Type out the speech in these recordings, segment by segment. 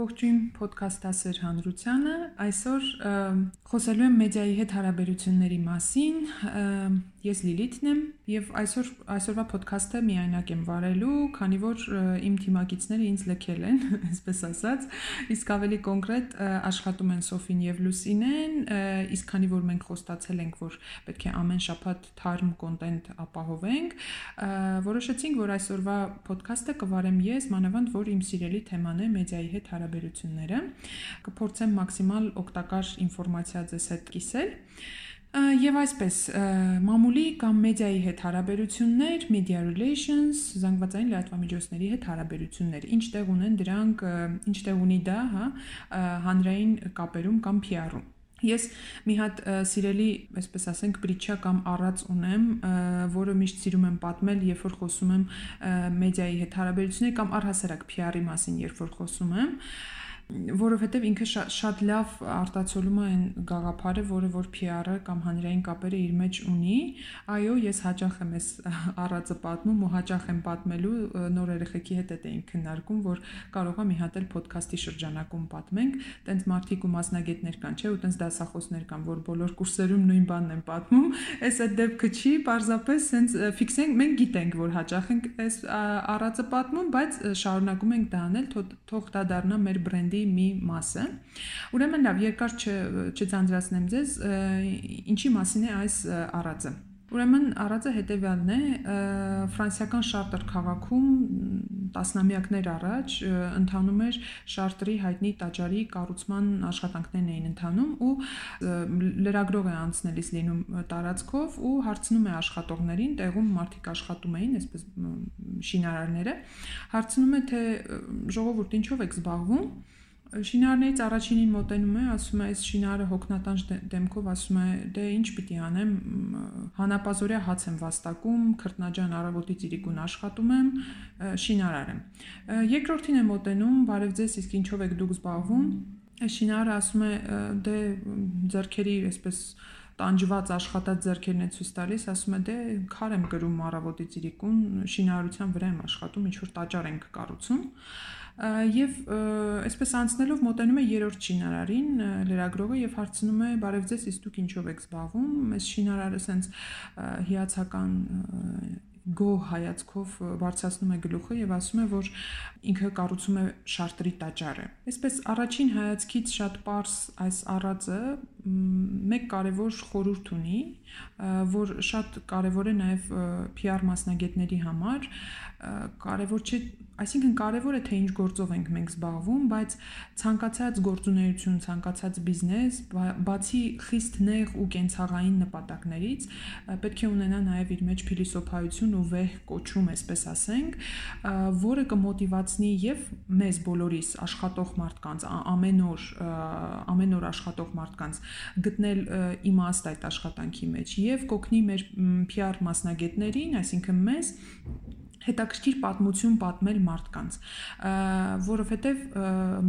Ողջույն ոդքասթասեր հանրությանը։ Այսօր խոսելու եմ մեդիայի հետ հարաբերությունների մասին։ Ես Լիլիթն եմ եւ այսօր այսօրվա ոդքասթը միայնակ եմ վարելու, քանի որ իմ թիմակիցները ինձ լքել են, այսպես ասած, իսկ ավելի կոնկրետ աշխատում են Սոֆին եւ Լուսինեն, իսկ քանի որ մենք խոստացել ենք, որ պետք է ամեն շաբաթ թարմ կոնտենտ ապահովենք, որոշեցինք, որ այսօրվա ոդքասթը կվարեմ ես, մանավանդ որ իմ սիրելի թեման է մեդիայի հետ հարաբերությունները։ Կփորձեմ մաքսիմալ օգտակար ինֆորմացիա ձեզ հետ կիսել։ Եվ այսպես, մամուլի կամ մեդիայի հետ հարաբերություններ, media relations, զանգվածային լրատվամիջոցների հետ հարաբերություններ, ինչ տեղ ունեն դրանք, ինչ տեղ ունի դա, հա, հանրային կապերում կամ PR-ում։ Ես մի հատ սիրելի, այսպես ասենք, բրիչա կամ առած ունեմ, որը միշտ սիրում եմ պատմել, երբ որ խոսում եմ մեդիայի հետ հարաբերությունների կամ առհասարակ PR-ի մասին, երբ որ խոսում եմ, որովհետև ինքը շատ, շատ լավ արտացոլում է այն գաղափարը, որը որ PR-ը կամ հանրային կապերը իր մեջ ունի։ Այո, ես հաճախ եմ այս առածը պատմում ու հաճախ եմ պատմելու նոր երեխեքի հետ այդ էինք քննարկում, որ կարող է մի հատ էլ ոդքասթի շրջանակում պատմենք, տենց մարդիկ ու մասնագետներ կան, չէ՞, ու տենց դասախոսներ կան, որ բոլոր կուրսերում նույն բանն են պատմում։ Այս այդ դեպքը չի, parzapes սենց ֆիքսենք, մենք գիտենք, որ հաճախ ենք այս առածը պատմում, բայց շարունակում ենք դա անել, թող դա դառնա մեր բրենդի ոլորտի մի մասը։ Ուրեմն լավ, երկար չձանձրացնեմ ձեզ, ինչի մասին է այս առածը։ Ուրեմն առածը հետեւյալն է ֆրանսիական շարտեր քաղաքում տասնամյակներ առաջ ընթանում էր շարտրի հայտնի տաճարի կառուցման աշխատանքներն էին ընթանում ու լրագրող է անցնելիս լինում տարածքով ու հարցնում է աշխատողներին, տեղում մարդիկ աշխատում էին, այսպես շինարարները, հարցնում է թե ժողովուրդ ինչով եք զբաղվում Շինարներից առաջինին մոտենում է, ասում է, այս շինարը հոգնատանջ դեմքով ասում է, դե ինչ պիտի անեմ, հանապազորյա հաց եմ վաստակում, քրտնաջան առավոտից իրիկուն աշխատում եմ, շինարար եմ։ Երկրորդին է մոտենում, բարև ձեզ, իսկ ինչով եք դուք զբաղվում։ շինարը ասում է, դե ձերքերի այսպես տանջված աշխատած ձեռքերն է ցույց տալիս, ասում է դե քար եմ գրում առավոտից իրիկուն, շինարարության վրա եմ աշխատում, ինչ որ տաճար ենք կառուցում եւ այսպես անցնելով մոտենում է երրորդ շինարարին լրագրողը եւ հարցնում է բարև ձեզ իսկ դուք ինչով եք զբաղվում այս շինարարը սենց հիացական գոհ հայացքով բարձրացնում է գլուխը եւ ասում է, որ ինքը կառուցում է շարտրի տաճարը։ Այսպես առաջին հայացքից շատ པարս այս առածը մեկ կարևոր խորհուրդ ունի, որ շատ կարևոր է նաև PR մասնագետների համար, կարևոր չէ Այսինքն կարևոր է թե ինչ գործով ենք մենք զբաղվում, բայց ցանկացած գործունեություն, ցանկացած բիզնես, բացի խիստ նեղ ու կենցաղային նպատակներից, պետք է ունենա նաև իր մեջ փիլիսոփայություն ու վեհ կոչում, այսպես ասենք, որը կմոտիվացնի եւ մեզ բոլորիս աշխատող մարդկանց ամեն օր ամեն օր աշխատող մարդկանց գտնել իմաստ այդ աշխատանքի մեջ եւ կօգնի մեր PR մասնագետներին, այսինքն մեզ հետաքրքիր պատմություն պատմել մարդկանց, որովհետև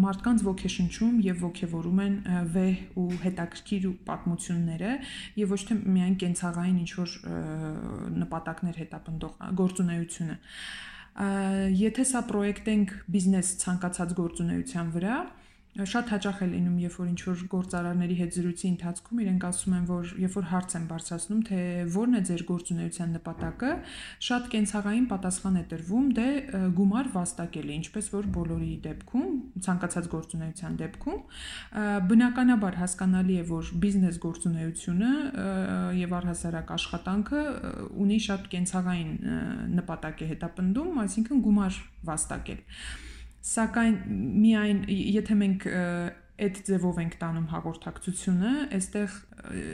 մարդկանց ոգեշնչում եւ ոգեվորում են վեհ ու հետաքրքիր պատմությունները եւ ոչ թե միայն կենցաղային ինչ որ նպատակներ հետապնդող գործունեությունը։ Եթե սա պրոյեկտենք բիզնես ցանկացած գործունեության վրա, շատ հաճախ է լինում, երբ որ ինչ որ գործարարների հետ զրույցի ընթացքում իրենք ասում են, որ երբ որ հարց են բարձրացնում, թե ո՞րն է ձեր գործունեության նպատակը, շատ կենցաղային պատասխան է տրվում, դե գումար վաստակելը, ինչպես որ բոլորի դեպքում, ցանկացած գործունեության դեպքում, բնականաբար հասկանալի է, որ բիզնես գործունեությունը եւ առհասարակ աշխատանքը ունի շատ կենցաղային նպատակ է հետապնդում, այսինքն գումար վաստակել Սակայն միայն եթե մենք այդ ձևով ենք տանում հաղորդակցությունը, այստեղ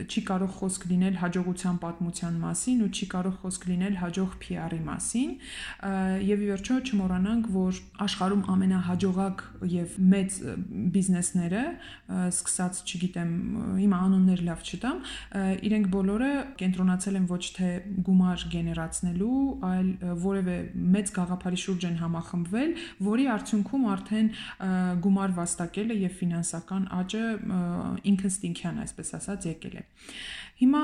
չի կարող խոսք լինել հաջողության պատմության մասին ու չի կարող խոսք լինել հաջող PR-ի մասին եւ ի վերջո չմոռանանք որ աշխարհում ամենահաջողակ եւ մեծ բիզնեսները սկսած չգիտեմ հիմա անուններ լավ չտամ իրենք բոլորը կենտրոնացել են ոչ թե գումար գեներացնելու այլ որևէ մեծ գաղափարի շուրջ են համախմբվել որի արդյունքում արդեն գումար վաստակելը եւ ֆինանսա տնտեսական աճը ինքնստինքյան, այսպես ասած, եկել է։ Հիմա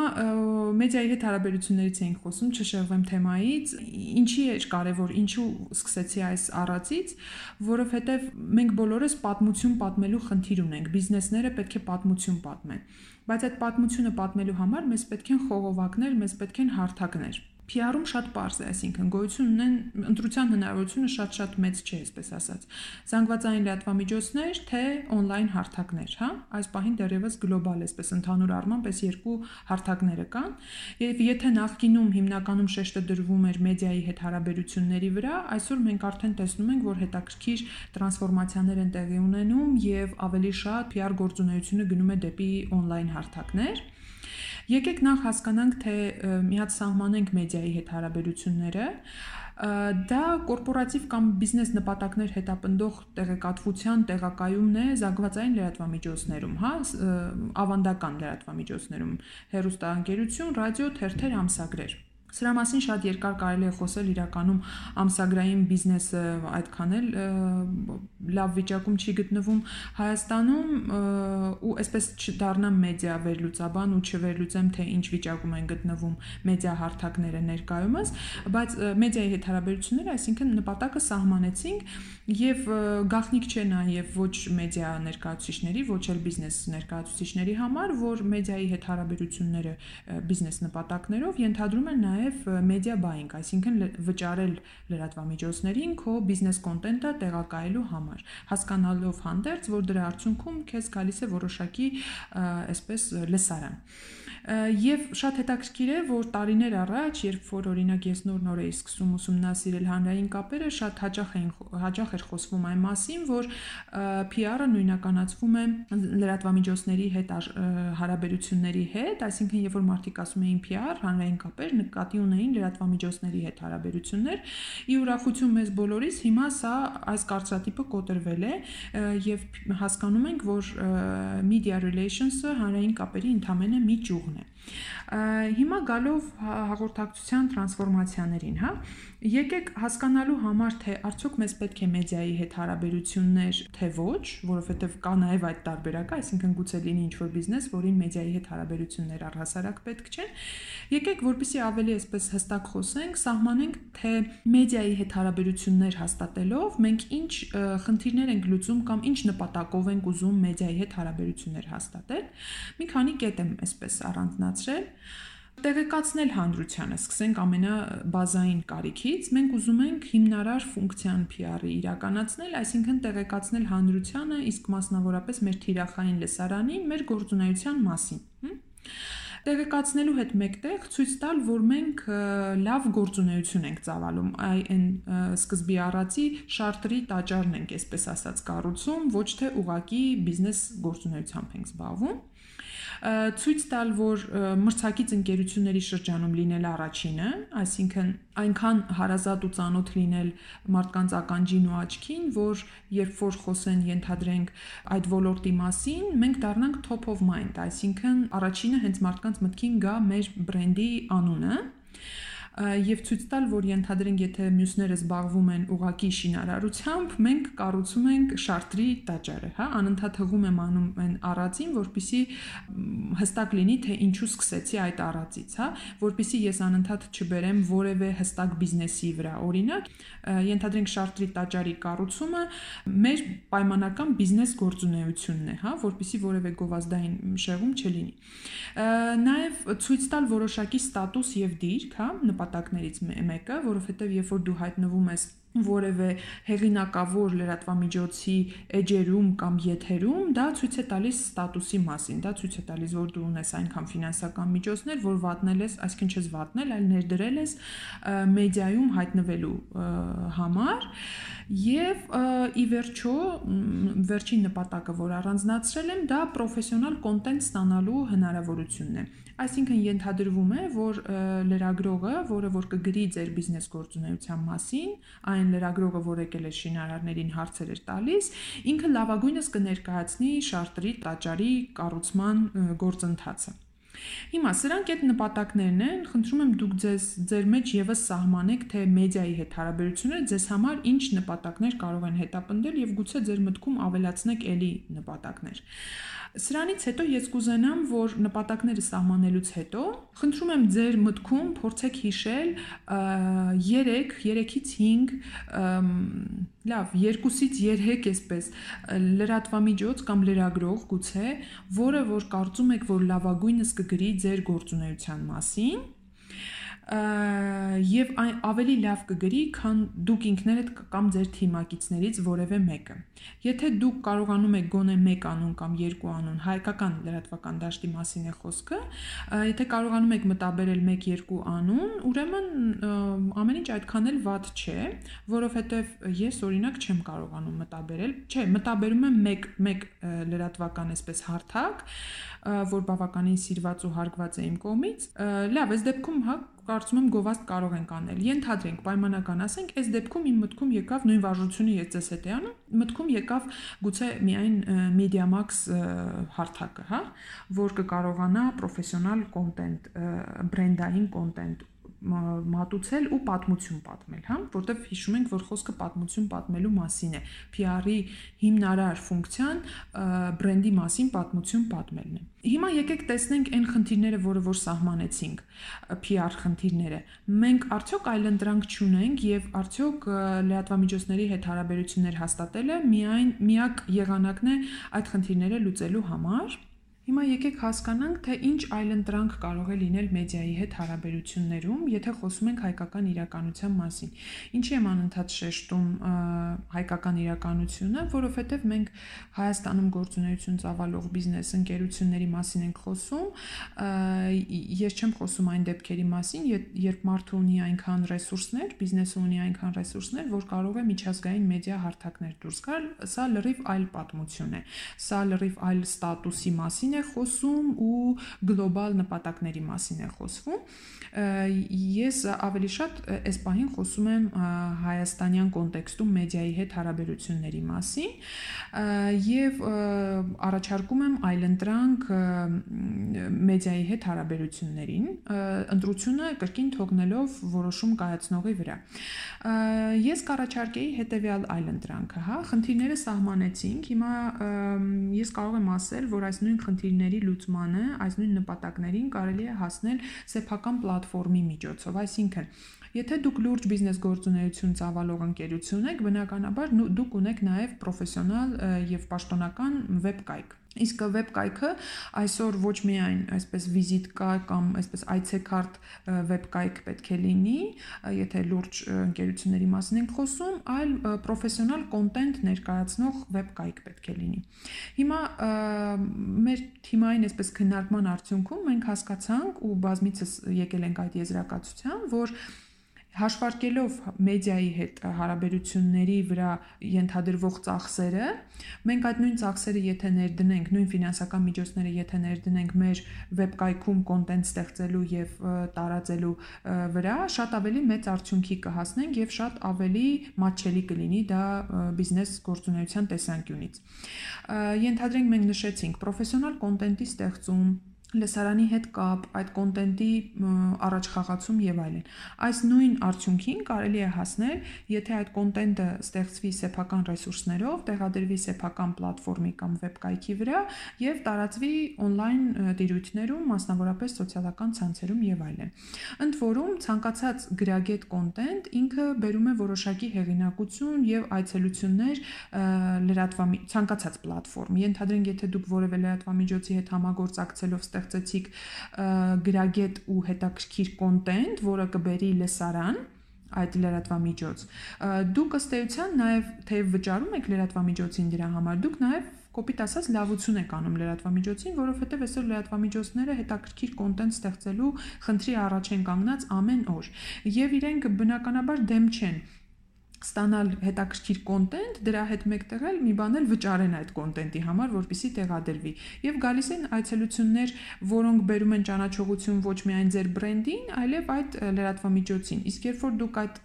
մեդիայի հետ հարաբերություններից էինք խոսում, չշեղվեմ թեմայից։ Ինչի է կարևոր, ինչու սկսեցի այս առածից, որովհետև մենք բոլորս պատմություն պատմելու խնդիր ունենք։ Բիզնեսները պետք է պատմություն պատմեն։ Բայց այդ պատմությունը պատմելու համար մեզ պետք են խողովակներ, մեզ պետք են հարթակներ։ PR-ում շատ པարզ է, այսինքն գոյություն ունեն ընտրության հնարավորությունը շատ-շատ մեծ չէ, այսպես ասած։ Զանգվածային լրատվամիջոցներ, թե on-line հարթակներ, հա։ Այս պահին դեռևս գլոբալ էսպես ընդհանուր առմամբ այս երկու հարթակները կան։ Եվ եթե նախկինում հիմնականում շեշտը դրվում էր մեդիայի հետ հարաբերությունների վրա, այսօր մենք արդեն տեսնում ենք, որ հետաքրքիր տրանսֆորմացիաներ են տեղի ունենում եւ ավելի շատ PR գործունեությունը գնում է դեպի on-line հարթակներ Եկեք նախ հասկանանք, թե մի հատ սահմանենք մեդիայի հետ հարաբերությունները դա կորպորատիվ կամ բիզնես նպատակներ հետապնդող տեղեկատվության տեղակայումն է զանգվածային լրատվամիջոցներում, հա, ավանդական լրատվամիջոցներում, հեռուստաընկերություն, ռադիո, թերթեր, ամսագրեր։ Սրա մասին շատ երկար կարելի է խոսել իրականում ամսագրային բիզնեսը այդքան էլ լավ վիճակում չի գտնվում Հայաստանում ու այսպես չդառնամ մեդիա վերլուծաբան ու չվերլուծեմ թե ինչ վիճակում են գտնվում մեդիա հարթակները ներկայումս, բայց մեդիայի հետ հարաբերությունները, այսինքն նպատակը սահմանեցինք եւ գաղտնիք չէ նաեւ ոչ մեդիա ներկայացուցիչների, ոչ էլ բիզնես ներկայացուցիչների համար, որ մեդիայի հետ հարաբերությունները բիզնես նպատակներով ենթադրում են նաեւ նաև media buying, այսինքն վճարել լրատվամիջոցներին քո բիզնես կոնտենտը տեղակայելու համար, հասկանալով հանդերձ, որ դրա արդյունքում քեզ գալիս է որոշակի այսպես լսարան։ Եվ շատ հետաքրքիր է, որ տարիներ առաջ, երբ որ օրինակ ես նոր-նոր էի սկսում ուսումնասիրել հանրային կապերը, շատ հաճախ էին հաճախ էր խոսվում այն մասին, որ PR-ը նույնականացվում է լրատվամիջոցների հետ հարաբերությունների հետ, այսինքն երբ որ մարդիկ ասում էին PR, հանրային կապեր, նկատի ունեին լրատվամիջոցների հետ հարաբերություններ։ Ի ուրախություն մեզ բոլորիս հիմա սա այս կարծրատիպը կոտրվել է եւ հասկանում ենք, որ media relations-ը հանրային կապերի ընդամենը մի ճյուղն է։ Հիմա գալով հաղորդակցության տրանսֆորմացիաներին, հա, եկեք հասկանալու համար, թե արդյոք մեզ պետք է մեդիայի հետ հարաբերություններ, թե ոչ, որովհետև կա նաև այդ տարբերակը, այսինքն գուցե լինի ինչ-որ բիզնես, որին մեդիայի հետ հարաբերություններ առհասարակ պետք չեն։ Եկեք, որպեսզի ավելի այսպես հստակ խոսենք, սահմանենք, թե մեդիայի հետ հարաբերություններ հաստատելով մենք ինչ խնդիրներ ենք լուծում կամ ինչ նպատակով ենք ուզում մեդիայի հետ հարաբերություններ հաստատել։ Մի քանի կետ եմ այսպես առանձնացրել տեղեկացնել հանրությանը, սկսենք ամենաբազային կարիքից, մենք ուզում ենք հիմնարար ֆունկցիան PR-ը իրականացնել, այսինքն տեղեկացնել հանրությանը, իսկ մասնավորապես մեր թիրախային լսարանին մեր գործունեության մասին։ Տեղեկացնելու հետ մեկտեղ ցույց տալ, որ մենք լավ գործունեություն ենք ծավալում, այն սկզբի առածի շարտրի տաճարն ենք, այսպես ասած, կառուցում, ոչ թե ուղակի բիզնես գործունեությամբ ենք զբաղվում ցույց տալ, որ մրցակից ընկերությունների շրջանում լինել առաջինը, այսինքն այնքան հարազատ ու ծանոթ լինել մարդկանց ականջին ու աչքին, որ երբ որ խոսեն ենթադրենք այդ ոլորտի մասին, մենք դառնանք top of mind, այսինքն առաջինը հենց մարդկանց մտքին գա մեր բրենդի անունը եւ ցույց տալ, որ ենթադրենք, եթե մյուսները զբաղվում են ուղակի շինարարությամբ, մենք կառուցում ենք շարտրի տաճարը, հա, անընդհատ հղում եմ անում այն առածին, որpիսի հստակ լինի, թե ինչու սկսեցի այդ առածից, հա, որpիսի ես անընդհատ չբերեմ որևէ հստակ բիզնեսի վրա։ Օրինակ, ենթադրենք շարտրի տաճարի կառուցումը մեր պայմանական բիզնես գործունեությունն է, հա, որpիսի որևէ գովազդային շեղում չլինի։ Նաև ցույց տալ որոշակի ստատուս եւ դիրք, հա, նպատակներից մեկը, որովհետեւ երբ որ դու հայտնվում ես որևէ հեղինակավոր լրատվամիջոցի էջերում կամ եթերում, դա ցույց է տալիս ստատուսի մասին, դա ցույց է տալիս, որ դու ունես այնքան ֆինանսական միջոցներ, որ վատնել ես, այսինքն չես վատնել, այլ ներդրել ես մեդիայում հայտնվելու համար եւ ի վերջո վերջին նպատակը, որ առանձնացրել եմ, դա պրոֆեսիոնալ կոնտենտ ստանալու հնարավորությունն է։ Այսինքն ենթադրվում է, որ լրագրողը, որը որ կգրի ձեր բիզնես գործունեության մասին, այն լրագրողը, որ եկել է շինարարներին հարցեր էր տալիս, ինքը լավագույնս կներկայացնի շարտրի տաճարի կառուցման գործընթացը։ Հիմա սրանք այդ նպատակներն են, խնդրում եմ դուք ձեզ ձեր մեջ եւս սահմանեք, թե մեդիայի հետ հարաբերությունները ձեզ համար ինչ նպատակներ կարող են հետապնդել եւ գուցե ձեր մտքում ավելացնեք ելի նպատակներ։ Սրանից հետո ես կուզենամ, որ նպատակները սահմանելուց հետո խնդրում եմ ձեր մտքում փորձեք հիշել 3, 3-ից 5 լավ, 2-ից 3 այսպես լրատվամիջոց կամ լրագրող գուցե, որը որ կարծում եք, որ լավագույնս կգրի ձեր գործունեության մասին եւ այն ավելի լավ կգրի, քան դուք ինքներդ կամ ձեր թիմակիցներից որևէ մեկը։ Եթե դուք կարողանում եք գոնե 1 անուն կամ 2 անուն հայկական լրատվական դաշտի մասին է խոսքը, եթե կարողանում եք մտաբերել 1-2 անուն, ուրեմն ամեն ինչ այդքան էլ վատ չէ, որովհետեւ ես օրինակ չեմ կարողանում մտաբերել, չէ, մտաբերում եմ 1 1 լրատվական այսպես հարթակ, որ բավականին սիրված ու հարգված է իմ կողմից։ Լավ, այս դեպքում հա կարծում եմ գովաստ կարող ենք անել։ Ենթադրենք, պայմանական ասենք, այս դեպքում իմ մտքում եկավ նույն վարժությունը ես ձեզ հետ անում, մտքում եկավ գուցե միայն MediaMax հարթակը, հա, որ կկարողանա պրոֆեսիոնալ կոնտենտ, բրենդային կոնտենտ մատուցել ու պատմություն պատմել, հա, որտեվ հիշում ենք, որ խոսքը պատմություն պատմելու մասին է։ PR-ի հիմնարար ֆունկցիան բրենդի մասին պատմություն պատմելն է։ Հիմա եկեք տեսնենք այն խնդիրները, որը որ սահմանեցինք, PR խնդիրները։ Մենք արդյոք այլընտրանք չունենք եւ արդյոք լրատվամիջոցների հետ հարաբերություններ հաստատելը միայն միակ եղանակն է այդ խնդիրները լուծելու համար։ Հիմա եկեք հասկանանք, թե ինչ այլընտրանք կարող է լինել մեդիայի հետ հարաբերություններում, եթե խոսում ենք հայկական իրականության մասին։ Ինչի եմ անընդհատ շեշտում հայկական իրականությունը, որովհետև մենք Հայաստանում գործունեություն ծավալող բիզնես ընկերությունների մասին ենք խոսում։ Ես չեմ խոսում այն դեպքերի մասին, երբ մարդը ունի այնքան ռեսուրսներ, բիզնեսը ունի այնքան ռեսուրսներ, որ կարող է միջազգային մեդիա հարթակներ դուրս գալ։ Սա լրիվ այլ պատմություն է։ Սա լրիվ այլ ստատուսի մասին մասին է խոսում ու գլոբալ նպատակների մասին է խոսվում։ Ես ավելի շատ այս պահին խոսում եմ հայաստանյան կոնտեքստում մեդիայի հետ հարաբերությունների մասին եւ առաջարկում եմ այլընտրանք մեդիայի հետ հարաբերություններին, ընտրությունը կրկին թողնելով որոշում կայացնողի վրա։ Ես կառաջարկեի հետեւյալ այլընտրանքը, հա, խնդիրները սահմանեցինք, հիմա ես կարող եմ ասել, որ այս նույն խնդիրները խնդիրների լուծմանը, այս նույն նպատակներին կարելի է հասնել սեփական պլատֆորմի միջոցով, այսինքն Եթե դուք լուրջ բիզնես գործունեություն ծավալող ընկերություն եք, բնականաբար դուք ունեք նաև պրոֆեսիոնալ եւ պաշտոնական վեբ կայք Իսկ վեբ կայքը այսօր ոչ միայն այսպես վիզիտկա կամ այսպես այցեքարտ վեբ կայք պետք է լինի, եթե լուրջ ընկերությունների մասին ենք խոսում, այլ պրոֆեսիոնալ կոնտենտ ներկայացնող վեբ կայք պետք է լինի։ Հիմա մեր թիմային այսպես քննարկման արդյունքում մենք հասկացանք ու բազմիցս եկել ենք այդ եզրակացության, որ հաշվարկելով մեդիայի հետ հարաբերությունների վրա ենթադրվող ծախսերը, մենք այդ նույն ծախսերը եթե ներդնենք, նույն ֆինանսական միջոցները եթե ներդնենք մեր վեբկայքում կոնտենտ ստեղծելու եւ տարածելու վրա, շատ ավելի մեծ արդյունքի կհասնենք եւ շատ ավելի մատչելի կլինի դա բիզնես գործունեության տեսանկյունից։ Ենթադրենք մենք նշեցինք պրոֆեսիոնալ կոնտենտի ստեղծում, լսարանի հետ կապ, այդ կոնտենտի առաջխաղացում եւ այլն։ Այս նույն արդյունքին կարելի է հասնել, եթե այդ կոնտենտը ստեղծվի սեփական ռեսուրսներով, տեղադրվի սեփական պլատֆորմի կամ վեբկայքի վրա եւ տարածվի on-line դիրույթներում, մասնավորապես սոցիալական ցանցերում եւ այլն։ Ընդ որում, ցանկացած գրագետ կոնտենտ ինքը բերում է որոշակի հեղինակություն եւ այցելություններ լրատվամի ցանկացած պլատֆորմ։ Ենթադրենք, եթե դուք որևէ լրատվամիջոցի հետ համագործակցելով ստեղծեցիք գրագետ ու հետաքրքիր կոնտենտ, որը կբերի լսարան, այդ լրատվամիջոց։ Դուք ըստ էության նաև թեև վճարում եք լրատվամիջոցին դրա համար, դուք նաև կոպիտ ասած լավություն եք անում լրատվամիջոցին, որովհետև այսօր լրատվամիջոցները հետաքրքիր կոնտենտ ստեղծելու խնդրի առաջ են կանգնած ամեն օր։ Եվ իրենք բնականաբար դեմ չեն ստանալ հետաքրքիր կոնտենտ, դրա հետ մեկտեղել մի բան էլ վճարեն այդ կոնտենտի համար, որպեսզի տեղադրվի։ Եվ գալիս են այցելություններ, որոնք բերում են ճանաչողություն ոչ միայն ձեր բրենդին, այլև այդ լրատվամիջոցին։ Իսկ երբ որ դուք այդ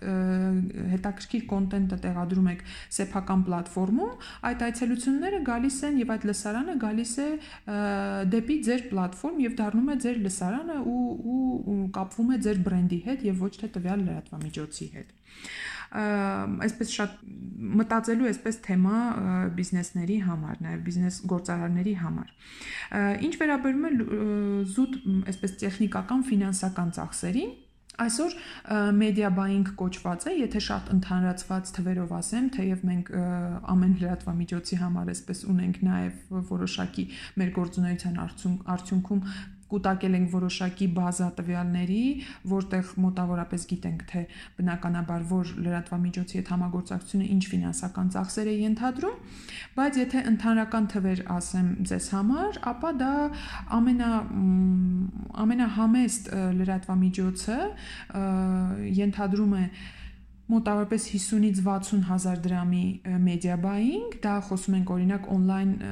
հետաքրքիր կոնտենտը տեղադրում եք սեփական պլատֆորմում, այդ այցելությունները գալիս են եւ այդ լսարանը գալիս է դեպի ձեր պլատֆորմ եւ դառնում է ձեր լսարանը ու ու կապվում է ձեր բրենդի հետ եւ ոչ թե տվյալ լրատվամիջոցի հետ այսպես շատ մտածելու այսպես թեմա բիզնեսների համար, նաև բիզնես գործարարների համար։ Ինչ վերաբերում է զուտ այսպես տեխնիկական ֆինանսական ծախսերին, Այսօր media buying կոչված է, եթե շատ ընդհանրացված թվերով ասեմ, թեև մենք ամեն լրատվամիջոցի համար այսպես ունենք նաև որոշակի մեր գործունեության արդյունքում կուտակել ենք որոշակի բազա տվյալների, որտեղ մոտավորապես գիտենք, թե բնականաբար որ լրատվամիջոցի հետ համագործակցությունը ինչ ֆինանսական ծախսեր է ենթադրում, բայց եթե ընդհանրական թվեր ասեմ ձեզ համար, ապա դա ամենա ամենահամեստ լրատվամիջոցը ենթադրում է մոտավորապես 50-ից 60 հազար դրամի մեդիա buying, դա խոսում ենք օրինակ on-line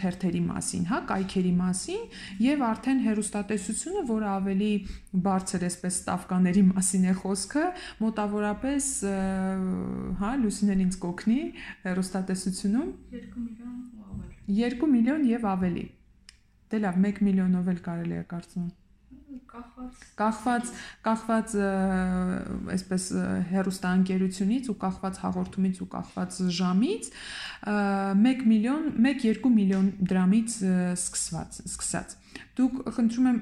թերթերի մասին, հա, կայքերի մասին եւ արդեն հերոստատեսությունը, որը ավելի բարձր էսպես ստավկաների մասին է խոսքը, մոտավորապես հա, Լուսինեն ինձ կօգնի հերոստատեսությունում 2 միլիոն ու ավելի։ 2 միլիոն եւ ավելի։ Դե լավ, 1 միլիոնով էլ կարելի է կարծում կախված կախված կախված այսպես հերոստանգերությունից ու կախված հաղորդումից ու կախված ժամից 1 միլիոն 1-2 միլիոն դրամից սկսված սկսած Դուք խնդրում եմ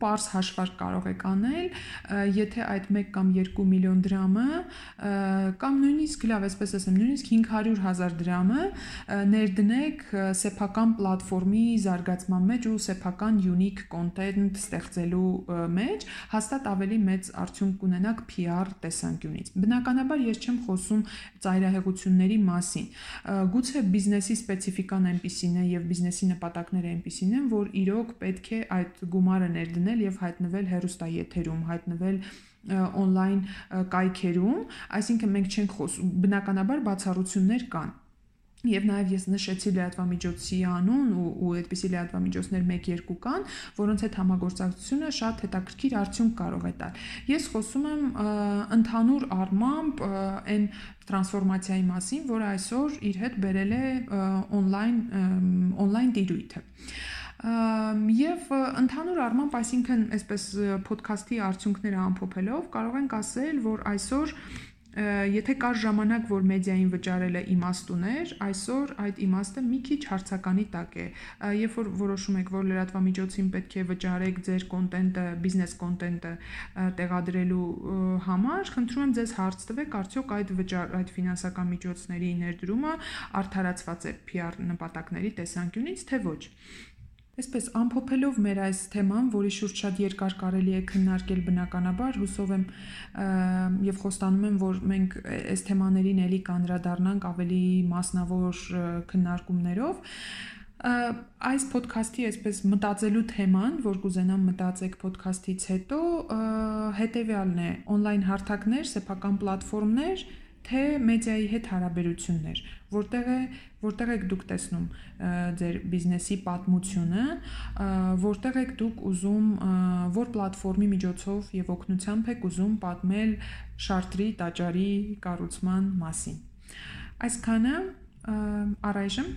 པարս հաշվարկ կարող եք անել, եթե այդ 1 կամ 2 միլիոն դրամը կամ նույնիսկ լավ, այսպես ասեմ, նույնիսկ 500.000 դրամը ներդնեք սեփական պլատֆորմի զարգացման մեջ ու սեփական unique content ստեղծելու մեջ, հաստատ ավելի մեծ արդյունք կունենաք PR տեսանկյունից։ Բնականաբար ես չեմ խոսում ծայրահեղությունների մասին։ Գուցե բիզնեսի սպეციფიკան այնպիսին է եւ բիզնեսի նպատակները այնպիսին են, որ իրոք պետք է այդ գումարը ներդնել եւ հայտնվել հերոստաեթերում, հայտնվել on-line կայքերում, այսինքն մենք չենք խոսում բնականաբար բացառություններ կան Եվ նաև ես նշեցի լրատվամիջոցի անուն ու ու այդպիսի լրատվամիջոցներ 1-2 կան, որոնց հետ համագործակցությունը շատ հետաքրքիր արդյունք կարող է տալ։ Ես խոսում եմ ընդհանուր առմամբ այն տրանսֆորմացիայի մասին, որը այսօր իր հետ բերել է on-line on-line տիրույթը եւ ընդհանուր առմամբ, այսինքն այսպես ոդքասթի արդյունքները ամփոփելով կարող ենք ասել, որ այսօր եթե կար ժամանակ, որ մեդիային վճարելը իմաստ ուներ, այսօր այդ իմաստը մի քիչ հարցականի տակ է։ Երբ որ որոշում եք, որ լրատվամիջոցին պետք է վճարեք ձեր կոնտենտը, բիզնես կոնտենտը տեղադրելու համար, խնդրում եմ ձեզ հարց տվեք, արդյոք այդ վճար այդ ֆինանսական միջոցների ներդրումը արդարացված է PR նպատակների տեսանկյունից, թե ոչ։ Այսպես ամփոփելով մեր այս թեման, որի շուրջ շատ երկար կարելի է քննարկել բնականաբար, հուսով եմ եւ խոստանում եմ, որ մենք այս թեմաներին ելի կանրադառնանք ավելի մասնավոր քննարկումներով այս ոդքասթի այսպես մտածելու թեման, որ կուզենամ մտածեք ոդքասթից հետո, հետեւյալն է. on-line հարթակներ, սեփական պլատֆորմներ, թե մեդիայի հետ հարաբերություններ, որտեղ է որտեղ եք դուք տեսնում ձեր բիզնեսի պատմությունը, որտեղ եք դուք ուզում որ պլատֆորմի միջոցով եւ օգնությամբ եք ուզում պատմել շարտրի տաճարի կառուցման մասին։ Այսքանը առայժմ